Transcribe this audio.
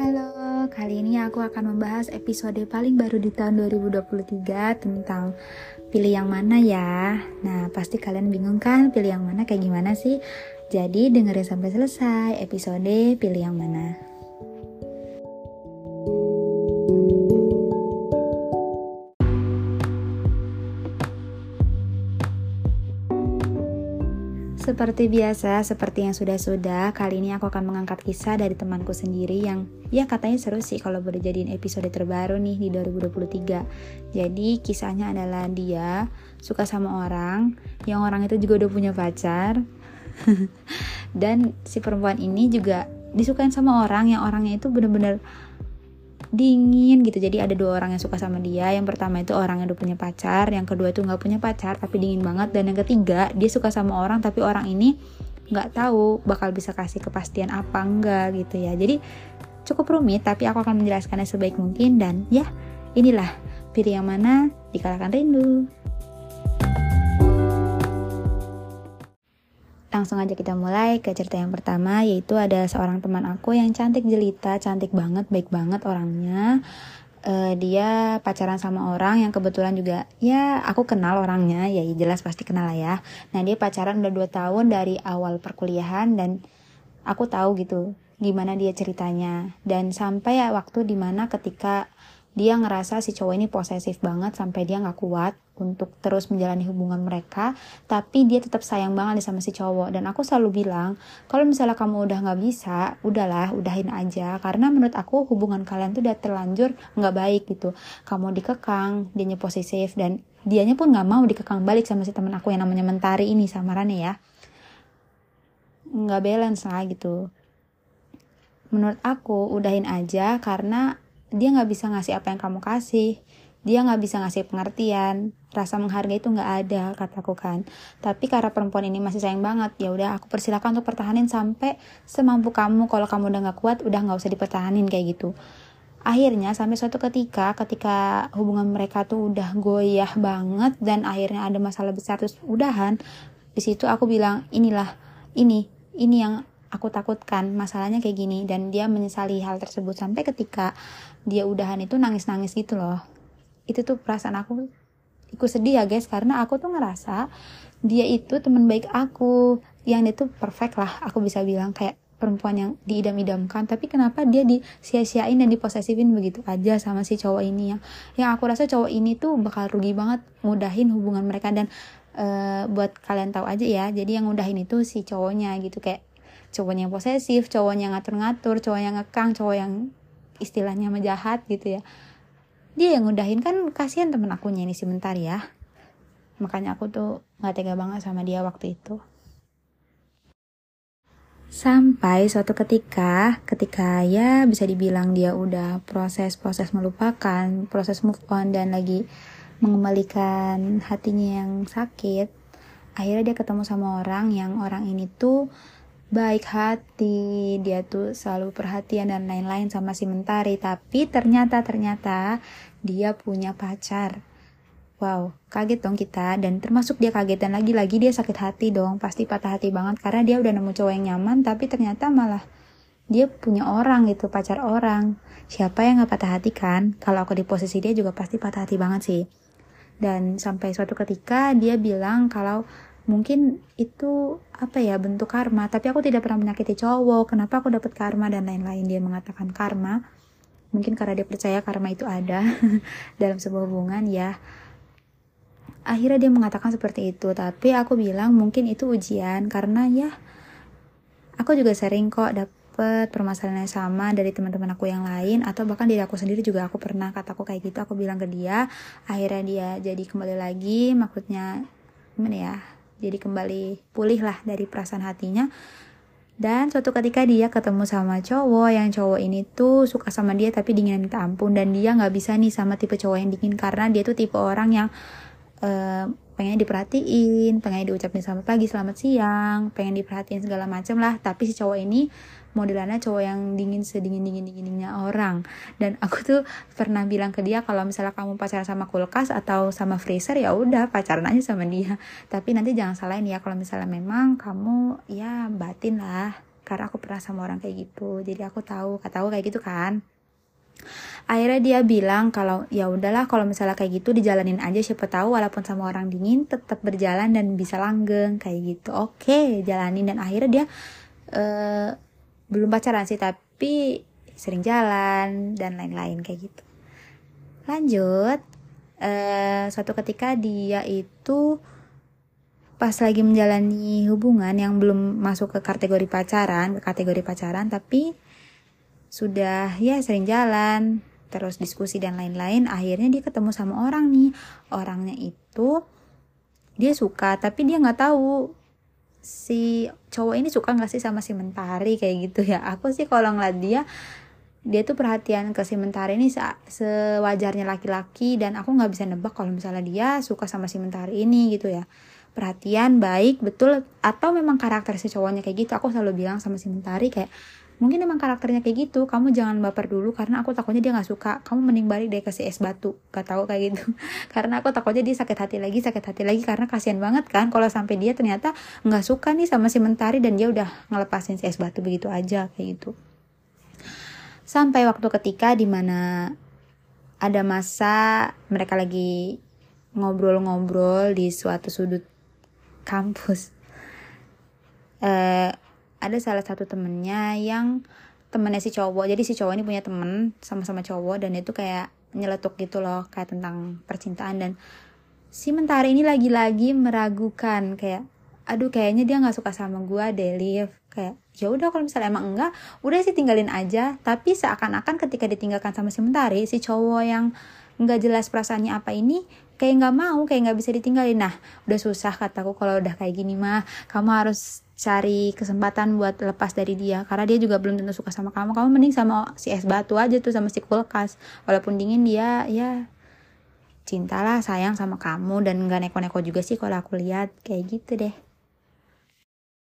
Halo, kali ini aku akan membahas episode paling baru di tahun 2023 tentang pilih yang mana ya. Nah, pasti kalian bingung kan pilih yang mana kayak gimana sih? Jadi dengerin sampai selesai episode pilih yang mana. Seperti biasa, seperti yang sudah-sudah, kali ini aku akan mengangkat kisah dari temanku sendiri yang ya katanya seru sih kalau boleh jadiin episode terbaru nih di 2023. Jadi kisahnya adalah dia suka sama orang, yang orang itu juga udah punya pacar. Dan si perempuan ini juga disukain sama orang yang orangnya itu bener-bener dingin gitu. Jadi ada dua orang yang suka sama dia. Yang pertama itu orang yang udah punya pacar yang kedua itu nggak punya pacar tapi dingin banget. Dan yang ketiga dia suka sama orang tapi orang ini nggak tahu bakal bisa kasih kepastian apa enggak gitu ya. Jadi cukup rumit tapi aku akan menjelaskannya sebaik mungkin. Dan ya inilah pilih yang mana dikalahkan rindu Langsung aja kita mulai ke cerita yang pertama yaitu ada seorang teman aku yang cantik jelita, cantik banget, baik banget orangnya. Uh, dia pacaran sama orang yang kebetulan juga ya aku kenal orangnya ya jelas pasti kenal lah ya nah dia pacaran udah 2 tahun dari awal perkuliahan dan aku tahu gitu gimana dia ceritanya dan sampai ya waktu di mana ketika dia ngerasa si cowok ini posesif banget sampai dia nggak kuat untuk terus menjalani hubungan mereka tapi dia tetap sayang banget sama si cowok. Dan aku selalu bilang kalau misalnya kamu udah nggak bisa udahlah udahin aja. Karena menurut aku hubungan kalian tuh udah terlanjur nggak baik gitu. Kamu dikekang dianya posesif dan dianya pun nggak mau dikekang balik sama si teman aku yang namanya Mentari ini samarannya ya. Nggak balance lah gitu. Menurut aku udahin aja karena dia nggak bisa ngasih apa yang kamu kasih. Dia nggak bisa ngasih pengertian. Rasa menghargai itu nggak ada kataku kan. Tapi karena perempuan ini masih sayang banget ya udah aku persilakan untuk pertahanin sampai semampu kamu. Kalau kamu udah nggak kuat udah nggak usah dipertahanin kayak gitu. Akhirnya sampai suatu ketika ketika hubungan mereka tuh udah goyah banget dan akhirnya ada masalah besar terus udahan di situ aku bilang inilah ini ini yang aku takutkan masalahnya kayak gini dan dia menyesali hal tersebut sampai ketika dia udahan itu nangis-nangis gitu loh. Itu tuh perasaan aku ikut sedih ya guys karena aku tuh ngerasa dia itu teman baik aku. Yang itu perfect lah aku bisa bilang kayak perempuan yang diidam-idamkan. Tapi kenapa dia disia-siain dan diposesifin begitu aja sama si cowok ini? Ya yang aku rasa cowok ini tuh bakal rugi banget mudahin hubungan mereka. Dan uh, buat kalian tahu aja ya jadi yang mudahin itu si cowoknya gitu. Kayak cowoknya yang posesif cowoknya ngatur-ngatur cowok yang ngekang cowok yang istilahnya menjahat gitu ya. Dia yang ngudahin kan kasihan temen akunya ini sebentar ya. Makanya aku tuh nggak tega banget sama dia waktu itu. Sampai suatu ketika ketika ya bisa dibilang dia udah proses-proses melupakan proses move on dan lagi mengembalikan hatinya yang sakit akhirnya dia ketemu sama orang yang orang ini tuh baik hati, dia tuh selalu perhatian dan lain-lain sama si Mentari, tapi ternyata ternyata dia punya pacar. Wow, kaget dong kita dan termasuk dia kaget dan lagi-lagi dia sakit hati dong, pasti patah hati banget karena dia udah nemu cowok yang nyaman tapi ternyata malah dia punya orang gitu, pacar orang. Siapa yang gak patah hati kan? Kalau aku di posisi dia juga pasti patah hati banget sih. Dan sampai suatu ketika dia bilang kalau mungkin itu apa ya bentuk karma. Tapi aku tidak pernah menyakiti cowok. Kenapa aku dapat karma dan lain-lain? Dia mengatakan karma. Mungkin karena dia percaya karma itu ada dalam sebuah hubungan ya. Akhirnya dia mengatakan seperti itu. Tapi aku bilang mungkin itu ujian. Karena ya aku juga sering kok dapet permasalahan yang sama dari teman-teman aku yang lain. Atau bahkan diri aku sendiri juga. Aku pernah kataku kayak gitu. Aku bilang ke dia. Akhirnya dia jadi kembali lagi. Maksudnya gimana ya jadi kembali pulih lah dari perasaan hatinya. Dan suatu ketika dia ketemu sama cowok yang cowok ini tuh suka sama dia tapi dingin minta ampun. Dan dia nggak bisa nih sama tipe cowok yang dingin karena dia tuh tipe orang yang uh, pengen diperhatiin, pengen diucapin selamat pagi, selamat siang, pengen diperhatiin segala macam lah. Tapi si cowok ini modelannya cowok yang dingin sedingin dingin dinginnya orang. Dan aku tuh pernah bilang ke dia kalau misalnya kamu pacaran sama kulkas atau sama freezer ya udah pacaran aja sama dia. Tapi nanti jangan salahin ya kalau misalnya memang kamu ya batin lah. Karena aku pernah sama orang kayak gitu. Jadi aku tahu kata aku kayak gitu kan akhirnya dia bilang kalau ya udahlah kalau misalnya kayak gitu dijalanin aja siapa tahu walaupun sama orang dingin tetap berjalan dan bisa langgeng kayak gitu. Oke jalanin. Dan akhirnya dia uh, belum pacaran sih tapi sering jalan dan lain-lain kayak gitu. Lanjut uh, suatu ketika dia itu pas lagi menjalani hubungan yang belum masuk ke kategori pacaran, ke kategori pacaran, tapi sudah ya sering jalan, terus diskusi dan lain-lain, akhirnya dia ketemu sama orang nih. Orangnya itu dia suka, tapi dia nggak tahu si cowok ini suka nggak sih sama si Mentari kayak gitu ya. Aku sih kalau ngeliat dia dia tuh perhatian ke si Mentari ini se sewajarnya laki-laki dan aku nggak bisa nebak kalau misalnya dia suka sama si Mentari ini gitu ya perhatian baik betul atau memang karakter si cowoknya kayak gitu aku selalu bilang sama si Mentari kayak mungkin emang karakternya kayak gitu. Kamu jangan baper dulu karena aku takutnya dia nggak suka. Kamu mending balik deh ke si es batu. Gak tahu kayak gitu. Karena aku takutnya dia sakit hati lagi sakit hati lagi. Karena kasihan banget kan kalau sampai dia ternyata nggak suka nih sama si Mentari dan dia udah ngelepasin si es batu begitu aja kayak gitu. Sampai waktu ketika di mana ada masa mereka lagi ngobrol-ngobrol di suatu sudut kampus. Uh, ada salah satu temennya yang temennya si cowok. Jadi si cowok ini punya temen sama-sama cowok dan itu kayak nyeletuk gitu loh kayak tentang percintaan. Dan si mentari ini lagi-lagi meragukan kayak aduh kayaknya dia nggak suka sama gue deh Liv kayak ya udah kalau misalnya emang enggak udah sih tinggalin aja. Tapi seakan-akan ketika ditinggalkan sama si mentari si cowok yang nggak jelas perasaannya apa ini kayak nggak mau kayak nggak bisa ditinggalin. Nah udah susah kataku kalau udah kayak gini mah kamu harus cari kesempatan buat lepas dari dia. Karena dia juga belum tentu suka sama kamu. Kamu mending sama si es batu aja tuh sama si kulkas. Walaupun dingin dia ya cintalah sayang sama kamu. Dan nggak neko-neko juga sih kalau aku lihat. Kayak gitu deh